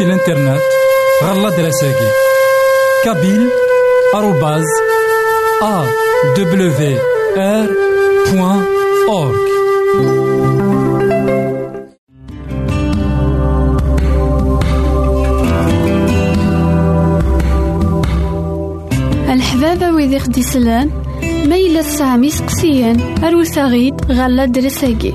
سي الانترنت غالا دراساكي كابيل آروباز أ دبليو آر بوان أورك الحبابة ويدي خدي سلان ميلا سامي سقسيان أروساغيد غالا درساكي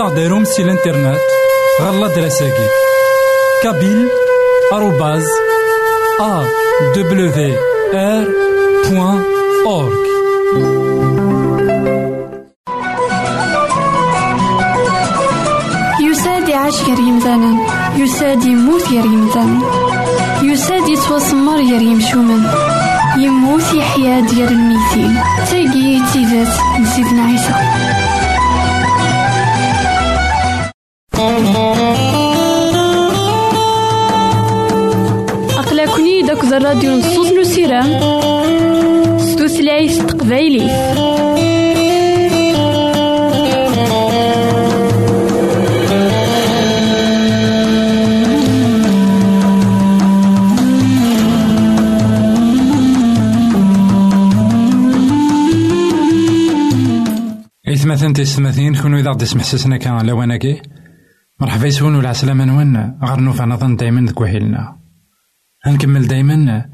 الحبابة ويدي غدي يسلن زمرا ماذا غديرهم سي الانترنت غالا دراساكي kabyle arobase awr.org يساد يعيش غير يمثالا يساد يموت غير يمثالا يساد يتوسمر غير يمشومن يموت يحيا ديال الميتين. تاقي تيزات نسيتنا عيسى. الراديو نصوص نسيران ستوثلايف تقبايلي. إثمثن تيستمثين كونو إذا غدي سمحسسنا كان لواناكي مرحبا يسون ولا عسلامة نوان غير نوفا نظن دايما ذك هنكمل دايما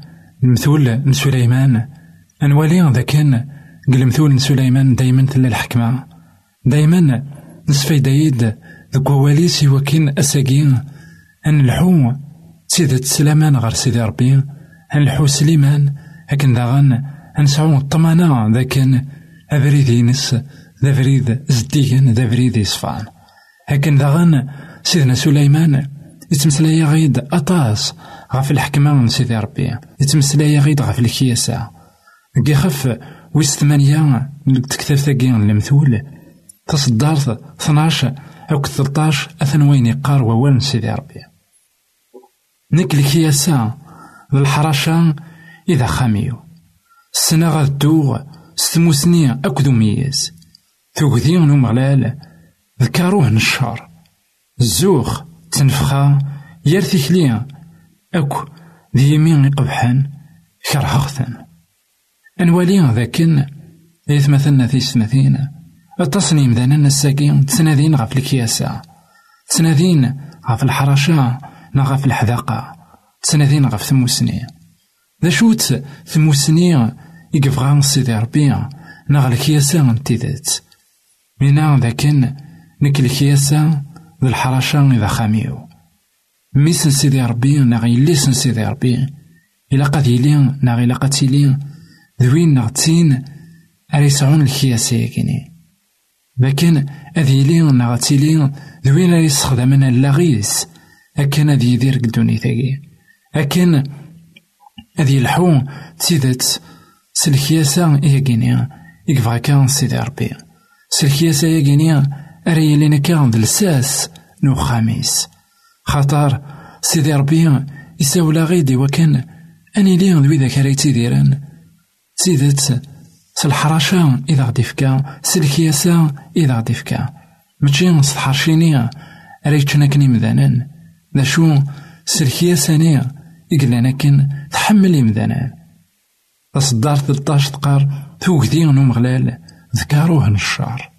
المثول سليمان. أنوالي ذا كان قل مثول سليمان دايما تلا الحكمة. دايما نسفي دايد ذك ووالي سوا كين أن الحو سيدة سلامان غير سيدي ربي. أن الحو سليمان هكن داغن أنسعو الطمانة ذا كان أبريد ينس ذا بريد زديا ذا بريد يصفان. هكن داغن سيدنا سليمان. يتمسلايا غيد أطاس. غاف الحكمة من سيدي ربي. يتمسلايا غيد غاف الكياسة. كي خف ويس ثمانية تكتب ثاقي المثول تصدرت 12 أو 13 أثن وين يقار ووال سيدي ربي. نك الكياسة للحرشة إذا خاميو السنة غدو ستموسني أكدو ميز تقذي نمغلال ذكروه نشار. الزوخ تنفخا يار تكليا أكو ذي يمين يقبحان كرهغتن أنوالي ذاكن إذ مثلنا في سنتين. التصنيم ذانا الساقين تسنادين غف الكياسة. تسنادين غف الحرشة نا غف الحذاقة. تسنادين غف ثموسني. ذا شوت ثموسني يقفغان سيدي ربي نا الكياسة انتذات منا ذاكن نك الكياسة ذا الحرشة إذا خاميو. ميس سيدي ربي نا غيليس سيدي ربي. إلا قد يلي نا غيلا قد تيلي ذوين نا تين الكياسة يكيني لكن أذ يلي نا غتيلي ذوين أريسخدمن اللاغيس أكن أذ يدير قدوني ثاقي أكن أذ يلحو تيدت سلكياسة يكيني. يكفا كان سيدي ربي. سلكياسة يكيني أري لنا كان دلساس نو خاميس خاطر سيدي ربي يساولا غيدي وكان أني لي ذوي ذاك راي تيديران سيدت سالحراشة إذا غدي فكا سلكياسة إذا غدي فكا ماشي سالحرشيني راي تشناكني مذانان. ذا شو سلكياساني إقلانا كن تحمل إمذانان تصدار 13 تقار توكدي مغلال ذكاروه الشار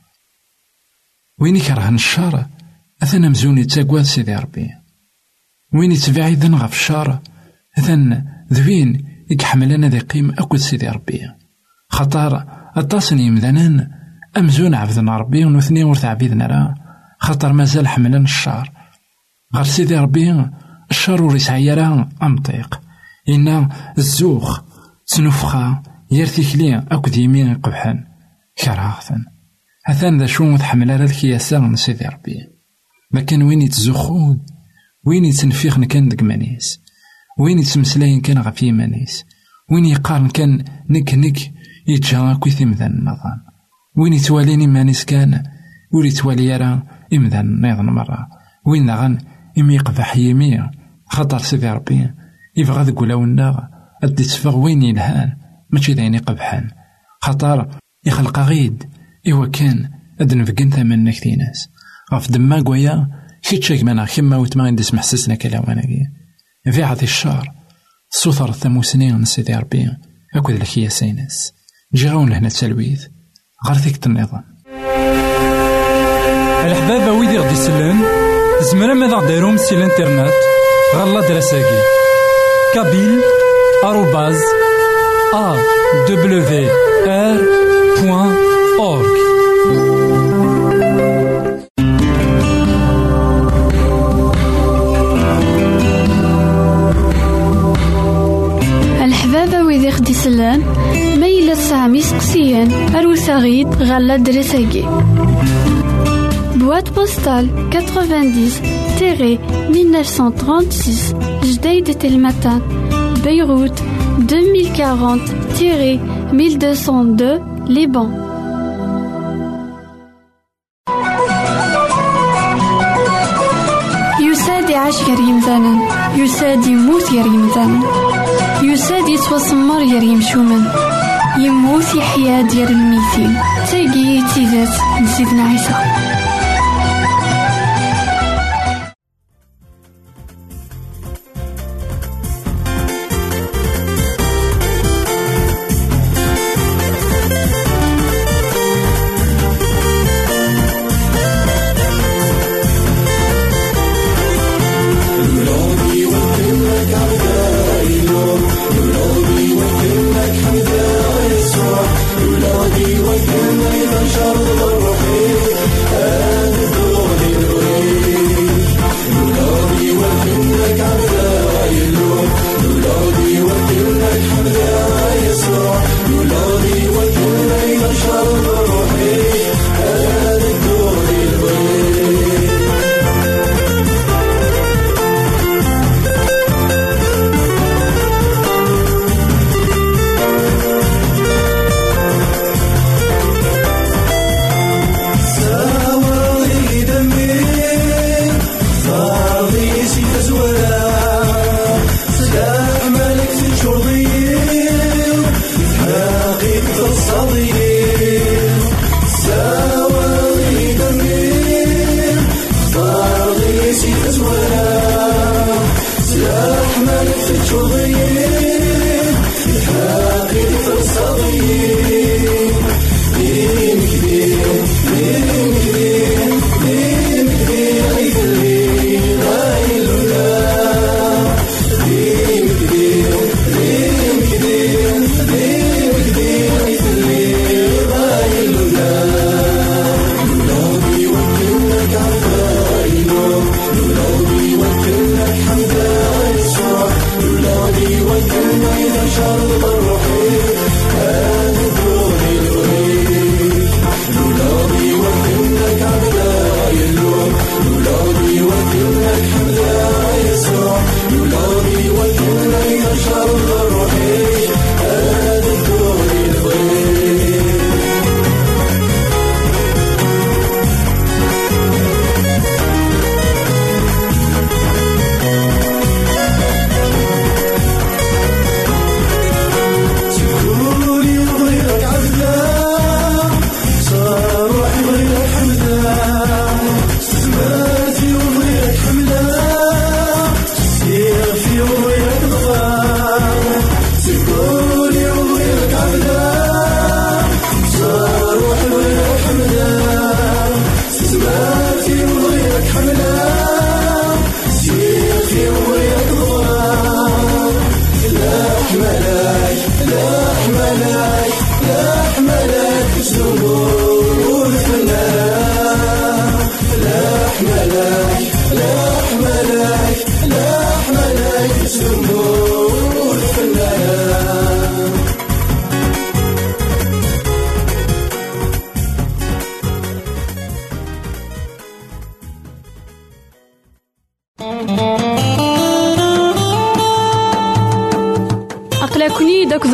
وين يكره الشار أثنا مزوني تاقواد سيدي ربي. وين يتبعيدن غف الشار أثن ذوين يكحملنا ذي قيم أكد سيدي ربي. خطار أطاسن يمذنان أمزون عبدنا ربي ونثني ورث عبيدنا راه خاطر مازال حملن الشار غير سيدي ربي الشر وريس عيارا أمطيق إنا الزوخ تنفخا يار تيكلي أكد يمين قبحان كراهثن أثان ذا شو تحمل على الكياسة من سيدي ربي. كان وين يتزخون؟ وين يتنفيخ كان دك مانيس. وين يتمسلاين كان غف يمانيس وين يقارن كان نك نك يتجا كوي ثمذان النظام. وين يتواليني مانيس كان ور يتوالي يرى إمذان نيضن مرة. وين داغن إمي يقبح يمي خاطر سيدي ربي يبغى ذك ولاونا أدي تفغ وين يلهان. ماشي داين يقبحان خاطر يخلق غيد. إوا كان أد نفقن ثمن نكتيناس غف دما قويا كيتشاك مانا كيما وتما غندي سمح سسنا كلاواناكي في عطي الشهر سوثر ثموسنين سيدي ربي أكد الكيا سيناس جي غاون لهنا تسلويث غير ثيك النظام الحبابة ويدي غدي يسلن زمرا ماذا غديرهم سي الانترنت غالا دراساكي كابيل آروباز أ دبليو آر بوان أورك سقسيان أروساغيد غالا دريساكي Boîte postale 90-1936 Jdeï Telmatan Beyrouth 2040-1202 Liban. يساد يعيش غير يمثالا يساد يموت غير يمثالا يساد يتوسمر غير يمشومن يموت يحيا ديال الميتين. تاقي تيزات نسيدنا عيسى.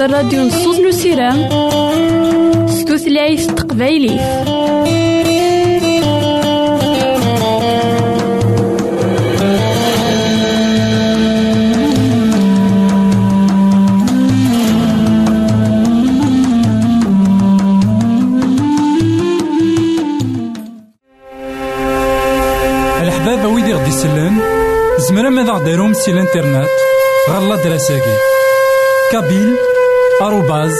الراديو نصوص نسيرام ستوثلايف تقبايلي. الحباب ويدي غدي يسلن زمرا ماذا غديرهم سي الانترنت. غالا دراساكي. كابيل. آروباز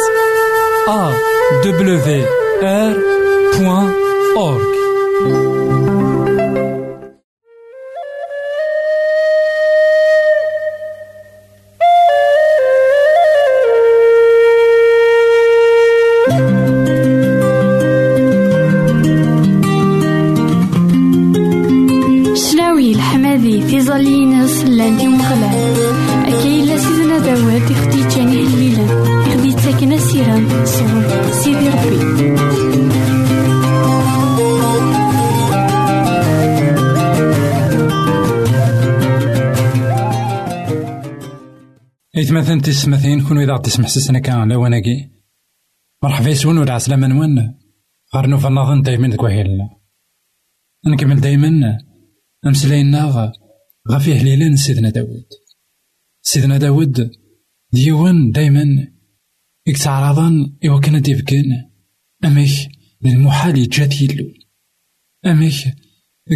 تسمثين كون إذا غدي تسمح سسنا كان لواناكي مرحبا يسون ولا عسلامة نوان غير نوفا نظن دايما ديك وهيلنا نكمل دايما. أمسلاينا غفيه ليلان سيدنا داود. سيدنا داود ديوان دايما. يكتعرضان إوا كان ديفكان. أميك للمحال يجات يلو أميك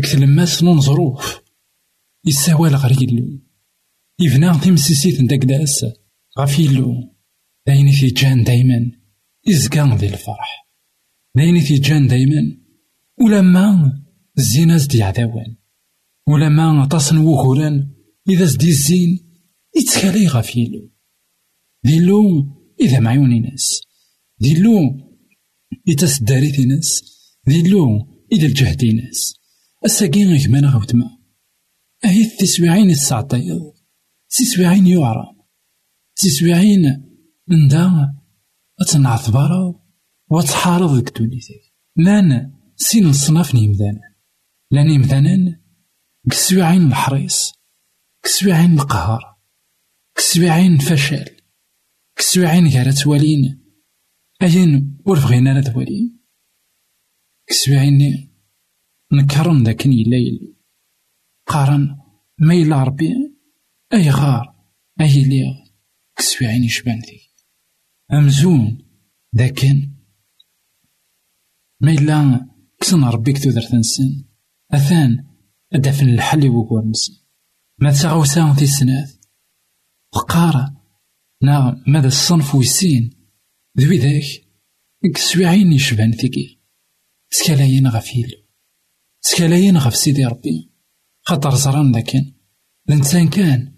كتلماس نون ظروف. يساوال غير يلو يفنا تيمسيسيت نداك داس. غف يلو داين جان دايما يزكان ذي الفرح. داين جان دايما ولما الزيناز دي عداوان. ولما تصن وغوران إذا زدي الزين يتكالي غف يلو ديلو إذا معيوني ناس. ديلو إذا سداريتي ناس. ديلو إذا الجهدي ناس. الساقين غيكمان غوتما أهي التسويعين السعطيض تسويعين يعرى تسويعين من دا أتنعثبر وتحارض ديك دونيتك لأن سين الصناف نيمدانا لأن يمدانا كسويعين الحريص كسويعين القهر كسويعين الفشل كسويعين غير توالين. أين ور بغينا لا توالين كسويعين نكرن داك يليل قارن ما إلا ربي أي غار أي ليغ. كسوي عيني شبان ذي أمزون لكن ما إلا كسن ربيك تودر تنسن أثان أدفن الحل وقوى نسن. ما تغوسا في السنات وقارا نا ماذا الصنف ويسين. ذوي ذاك كسوي عيني شبان ثيكي سكالاين غفيل. سكالاين غف سيدي ربي. خاطر زران لكن الإنسان كان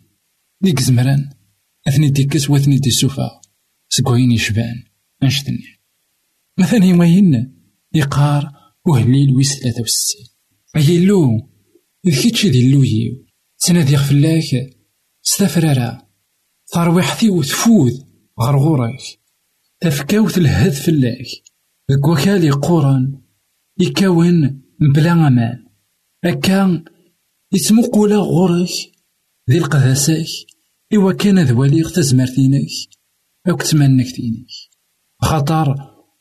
ديك زمران. أثني ديكس وأثني دي السوفا سكوين يشبان أنشتني. مثلا يمين يقار وهليل ويس ثلاثة وستين أيلو إذ كيتشي دي اللويو تنادي غفلاك ستفرارا. ترويحتي وتفوذ غرغورك. تفكاوت الهد فلاك. ذك قران يكون بلا أمان. أكا يتمقولا غورك. ذي القداساك إوا كان ذواليغ تزمرتينك أو كتمنك تينك خاطر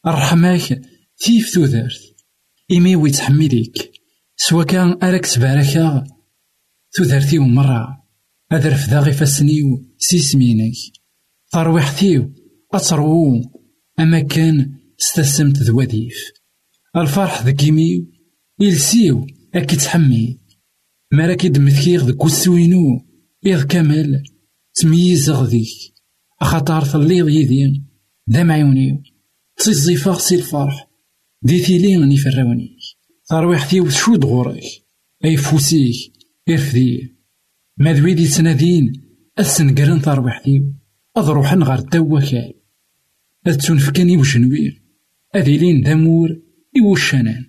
الرحماك تيف تودرت إمي ويتحمليك سوا كان أراك تباركا تودرتيو مرة. هذا رفدا غي فاسنيو سيسمينك ترويحتيو أترو أما كان استسمت ذواديف الفرح ذكيميو يلسيو أكي تحمي مراكي دمثكيغ ذك وسوينو إذ كمل تميز غذيك أخطار ثليض يدي ذا معيونيو تيزيفاغ سي الفرح دي ثيلي غني فراونيك ترويحتي وشود غورك أي فوسيك إرفدي. ما ذوي دي تنادين السنقرن ترويحتي أض روحن غار الدواكال أذ تنفكني وشنوير أذي لين دامور إوشانان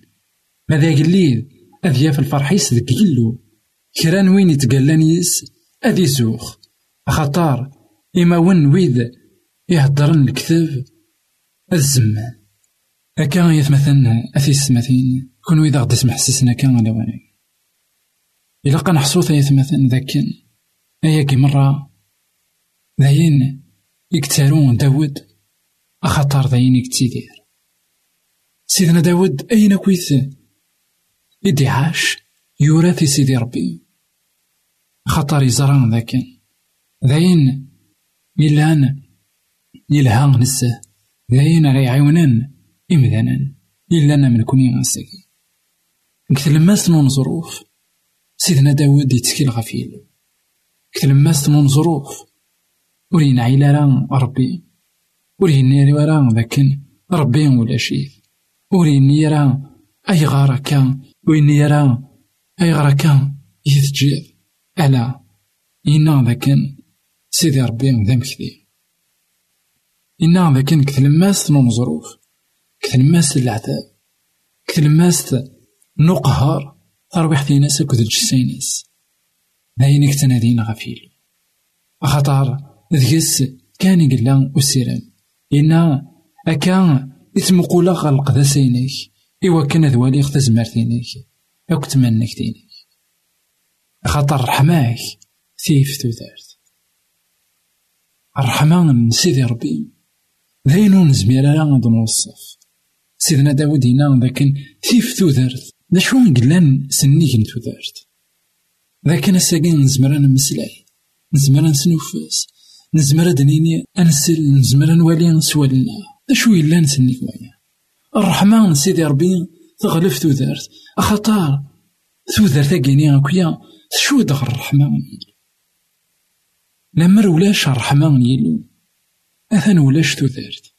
ماذا قليل أذ ياف الفرحيس ذك يلو كران وين يتقلان يس؟ أذي زوخ. خطار إما ون ويد يهدرن الكتاب الزمان أكا يتمثلنا أثي السماثين كون ويدا غدي تسمح سيسنا كان على واني إلا قا نحصوث يتمثل ذاكن أياكي مرة ذاين يكتارون داود أخطار ذاين يكتيدير. سيدنا داود أين كويث؟ إدي عاش يورثي سيدي ربي. خطر يزران ذاك ذاين يلان يلها نسه ذاين راه يعاونن إمذانا إلا من كوني غاساكي كتلما سنون ظروف سيدنا داود يتكل غفيل كتلما سنون ظروف ورين عيلا راه ربي ورين راه ذاكن ربي ولا شيء ورين راه أي غارة كان وين راه أي غارة كان ألا إنا ذاكن سيدي ربي ذا مكثي. إنا ذاكن كتلماست نو ظروف كتلماست العذاب كتلماست نو قهر ترويح ناس أكد الجسينيس. داين كتنادين غفيل خاطر ذكس كان يقلا أسيران إنا أكا إتمقولا غلق ذا سينيك. إوا كان ذوالي تزمرتينيك أو كتمنك دينيك خاطر رحماك. ثيف تودارت الرحمة من سيدي ربي. ذاينو نزمير لا نوصف سيدنا داود هنا لكن ثيف تودارت دا شو قلان سنيك تودارت لكن الساقين نزمر نمسلاي. نزمر نسنوفس. نزمر دنيني أنسل. نزمر نوالي نسوالنا. دا شو إلا نسنيك ويا الرحمة من سيدي ربي تغلف تودارت أخطار. تودارت أكيني أكويا. شو دغ الرحمة لمر ولاش الرحمة من يلو أثن ولاش تودارت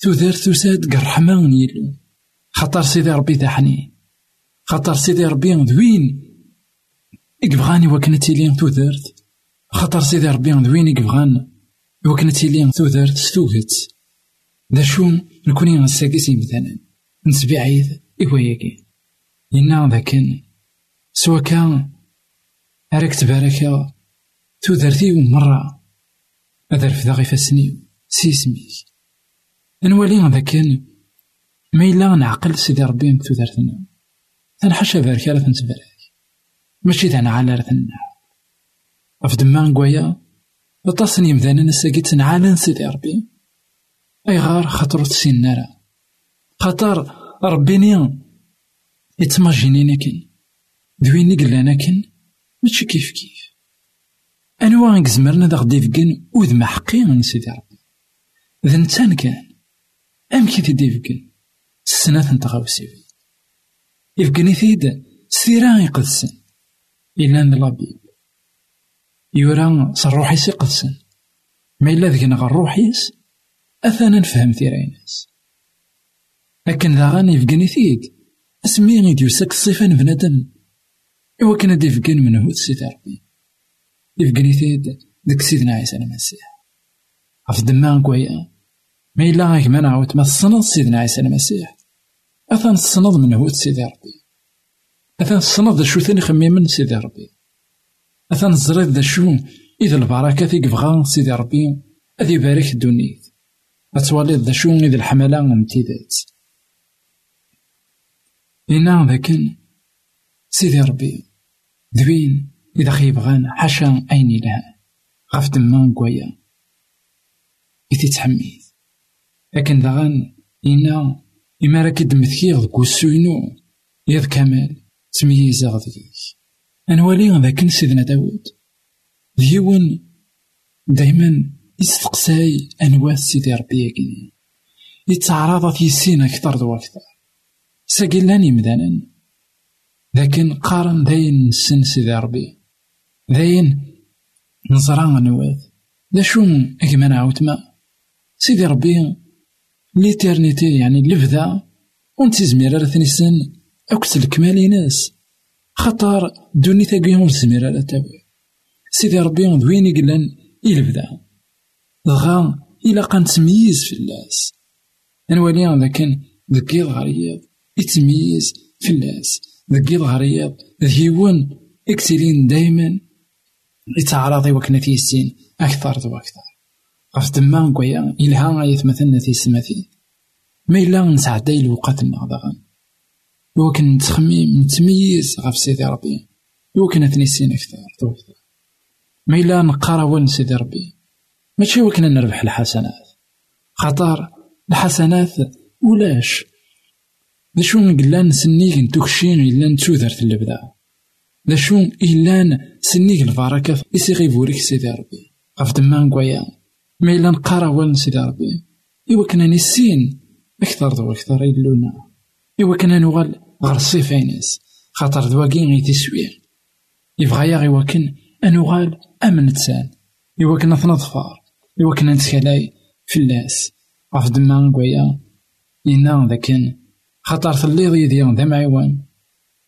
تودارت تساد الرحمة من يلو خطر سيدي ربي ذا حنين خطر سيدي ربي ذوين إكبغاني وكنا تيلين تودارت خطر سيدي ربي ذوين إكبغان وكنا تيلين تودارت ستوغت ذا شو نكوني غساكيسي مثلا نسبي عيد إيوا ياكي إنا ذاكن. سوا كان أراك تبارك تودرتي مرة. هذا رفدا غي فاسني سيسميك نولي هذا كان ما إلا نعقل سيدي ربي تودرتنا تنحشى بارك على تنتبارك ماشي تاع على رثنا في دما نقويا اتصني يمدانا نساقي تنعالن سيدي ربي. أي غار خاطر تسين نارا. خاطر ربيني يتماجينينا كن دويني قلانا كن ماشي كيف كيف. أنواع نكزمرنا دا غدي فكن وذ ما حقي من سيدي ربي. ذا نتان كان أم كي تدي فكن السنة تغاوسي يفكني ثيد سيرا يقدسن إلا ذا لابيب يورا صروحي سيقدسن ما إلا ذكنا غا روحيس أثنا نفهم ثيرينس لكن ذا غاني يفكني ثيد اسمي غيد يوسك الصفة بنادم إوا كان دي فكان من هو سيدي ربي. يفكني ثيد ديك سيدنا عيسى المسيح عف دمان كويا ما إلا غاك ما نعاود ما تصنض سيدنا عيسى المسيح أثان تصنض من هو سيدي ربي أثان تصنض دا شو ثاني خميمن سيدي ربي أثان الزريد دا شو إذا البركة في قفغان سيدي ربي أذي بارك الدنيا أتوالي دا شو إذا الحملة امتداد إنا ذاكن سيدي ربي ذوين إذا خيبغان حاشا أين لها غاف دما كوايا إذا تحميد لكن داغان إنا إما راك دمثكي غدك وسوينو يض كمال تمييز غديك أنوالي ذاك سيدنا داود. ديون دايما يستقساي أنواع سيدي ربي يكني يتعرض في السين أكثر دو أكثر ساقلاني مدانا. لكن قارن داين السن سيدي ربي. داين نزرا نواد دا شو أكمان عاوتما سيدي ربي ليترنيتي يعني ونتي زميرة رثني سن أكس الكمال ناس خطر دوني تاقيهم الزميرة لا تابع سيدي ربي وين يقلن يلفذا دغا إلا قان تمييز في اللاس نولي لكن ذكي غريض يتميز في اللاس ذكي غريض ذيون اكسلين دايما يتعرضي وكنا تيسين أكثر دو أكثر. غف تما نكويا إلها غاية مثلنا في السماثين ما إلا نسعداي الوقتنا داغن يوكن نتخميم نتميز غف سيدي ربي. يوكن تنسين أكثر دو أكثر. ما إلا نقرا ون سيدي ربي. ماشي وكنا نربح الحسنات. خاطر الحسنات ولاش ذا شو نقلان سنيك نتوكشين إلا نتوذرت اللبدا ذا شو إلا سنيك البركة إسي بوريك سيدي ربي. غف دما نكويا ما إلا نقرأ والن سيدي ربي. إوا كنا نسين. أكثر دو أكثر إلونا. إوا كنا نوغل غير الصيف عينيس خاطر دواكين غي تسوي يبغى يا غي وكن أنوغال أمن تسان. إوا كنا تنظفار إوا كنا نتكلاي في اللاس غف دما نكويا إنا ذاكن. خاطر تليض يدي ذا معيوان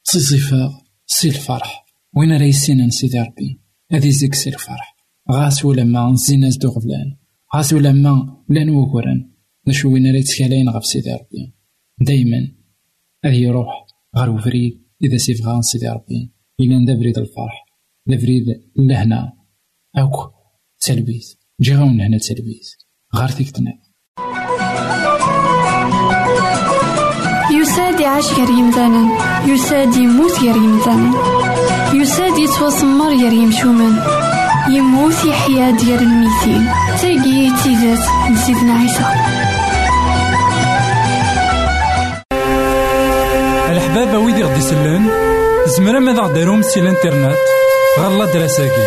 سي صفاغ سي الفرح. وين راه يسينا نسيدي ربي. هذي زيك سي الفرح. غاس ولا ما نزينا زدو غفلان. غاس ولا ما بلان وكوران نشو وين راه يتكالاين غف سيدي ربي. دايما. هذي يروح غير وفريد. إذا سيفغا سيدي ربي. إلا ندا بريد الفرح. دا بريد لهنا أوك تلبيس. جي غاون هنا تلبيس غير فيك يساد يعيش غير يمثالا يساد يموت غير يمثالا يساد يتوسمر غير يمشومان يموت يحيا ديال الميتين. تاقي تيزات نسيتنا عيسى. الحبابة ويدي غدي يسلن زمرا ماذا غديرهم سي الإنترنت؟ غالا دراساكي.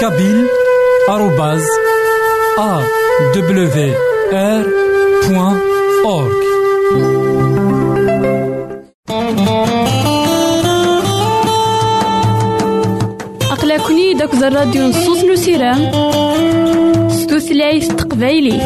كابيل آروباز أ دبليو آر بوان داك الراديو نصوص نسيرام ستوثلايف تقبايلي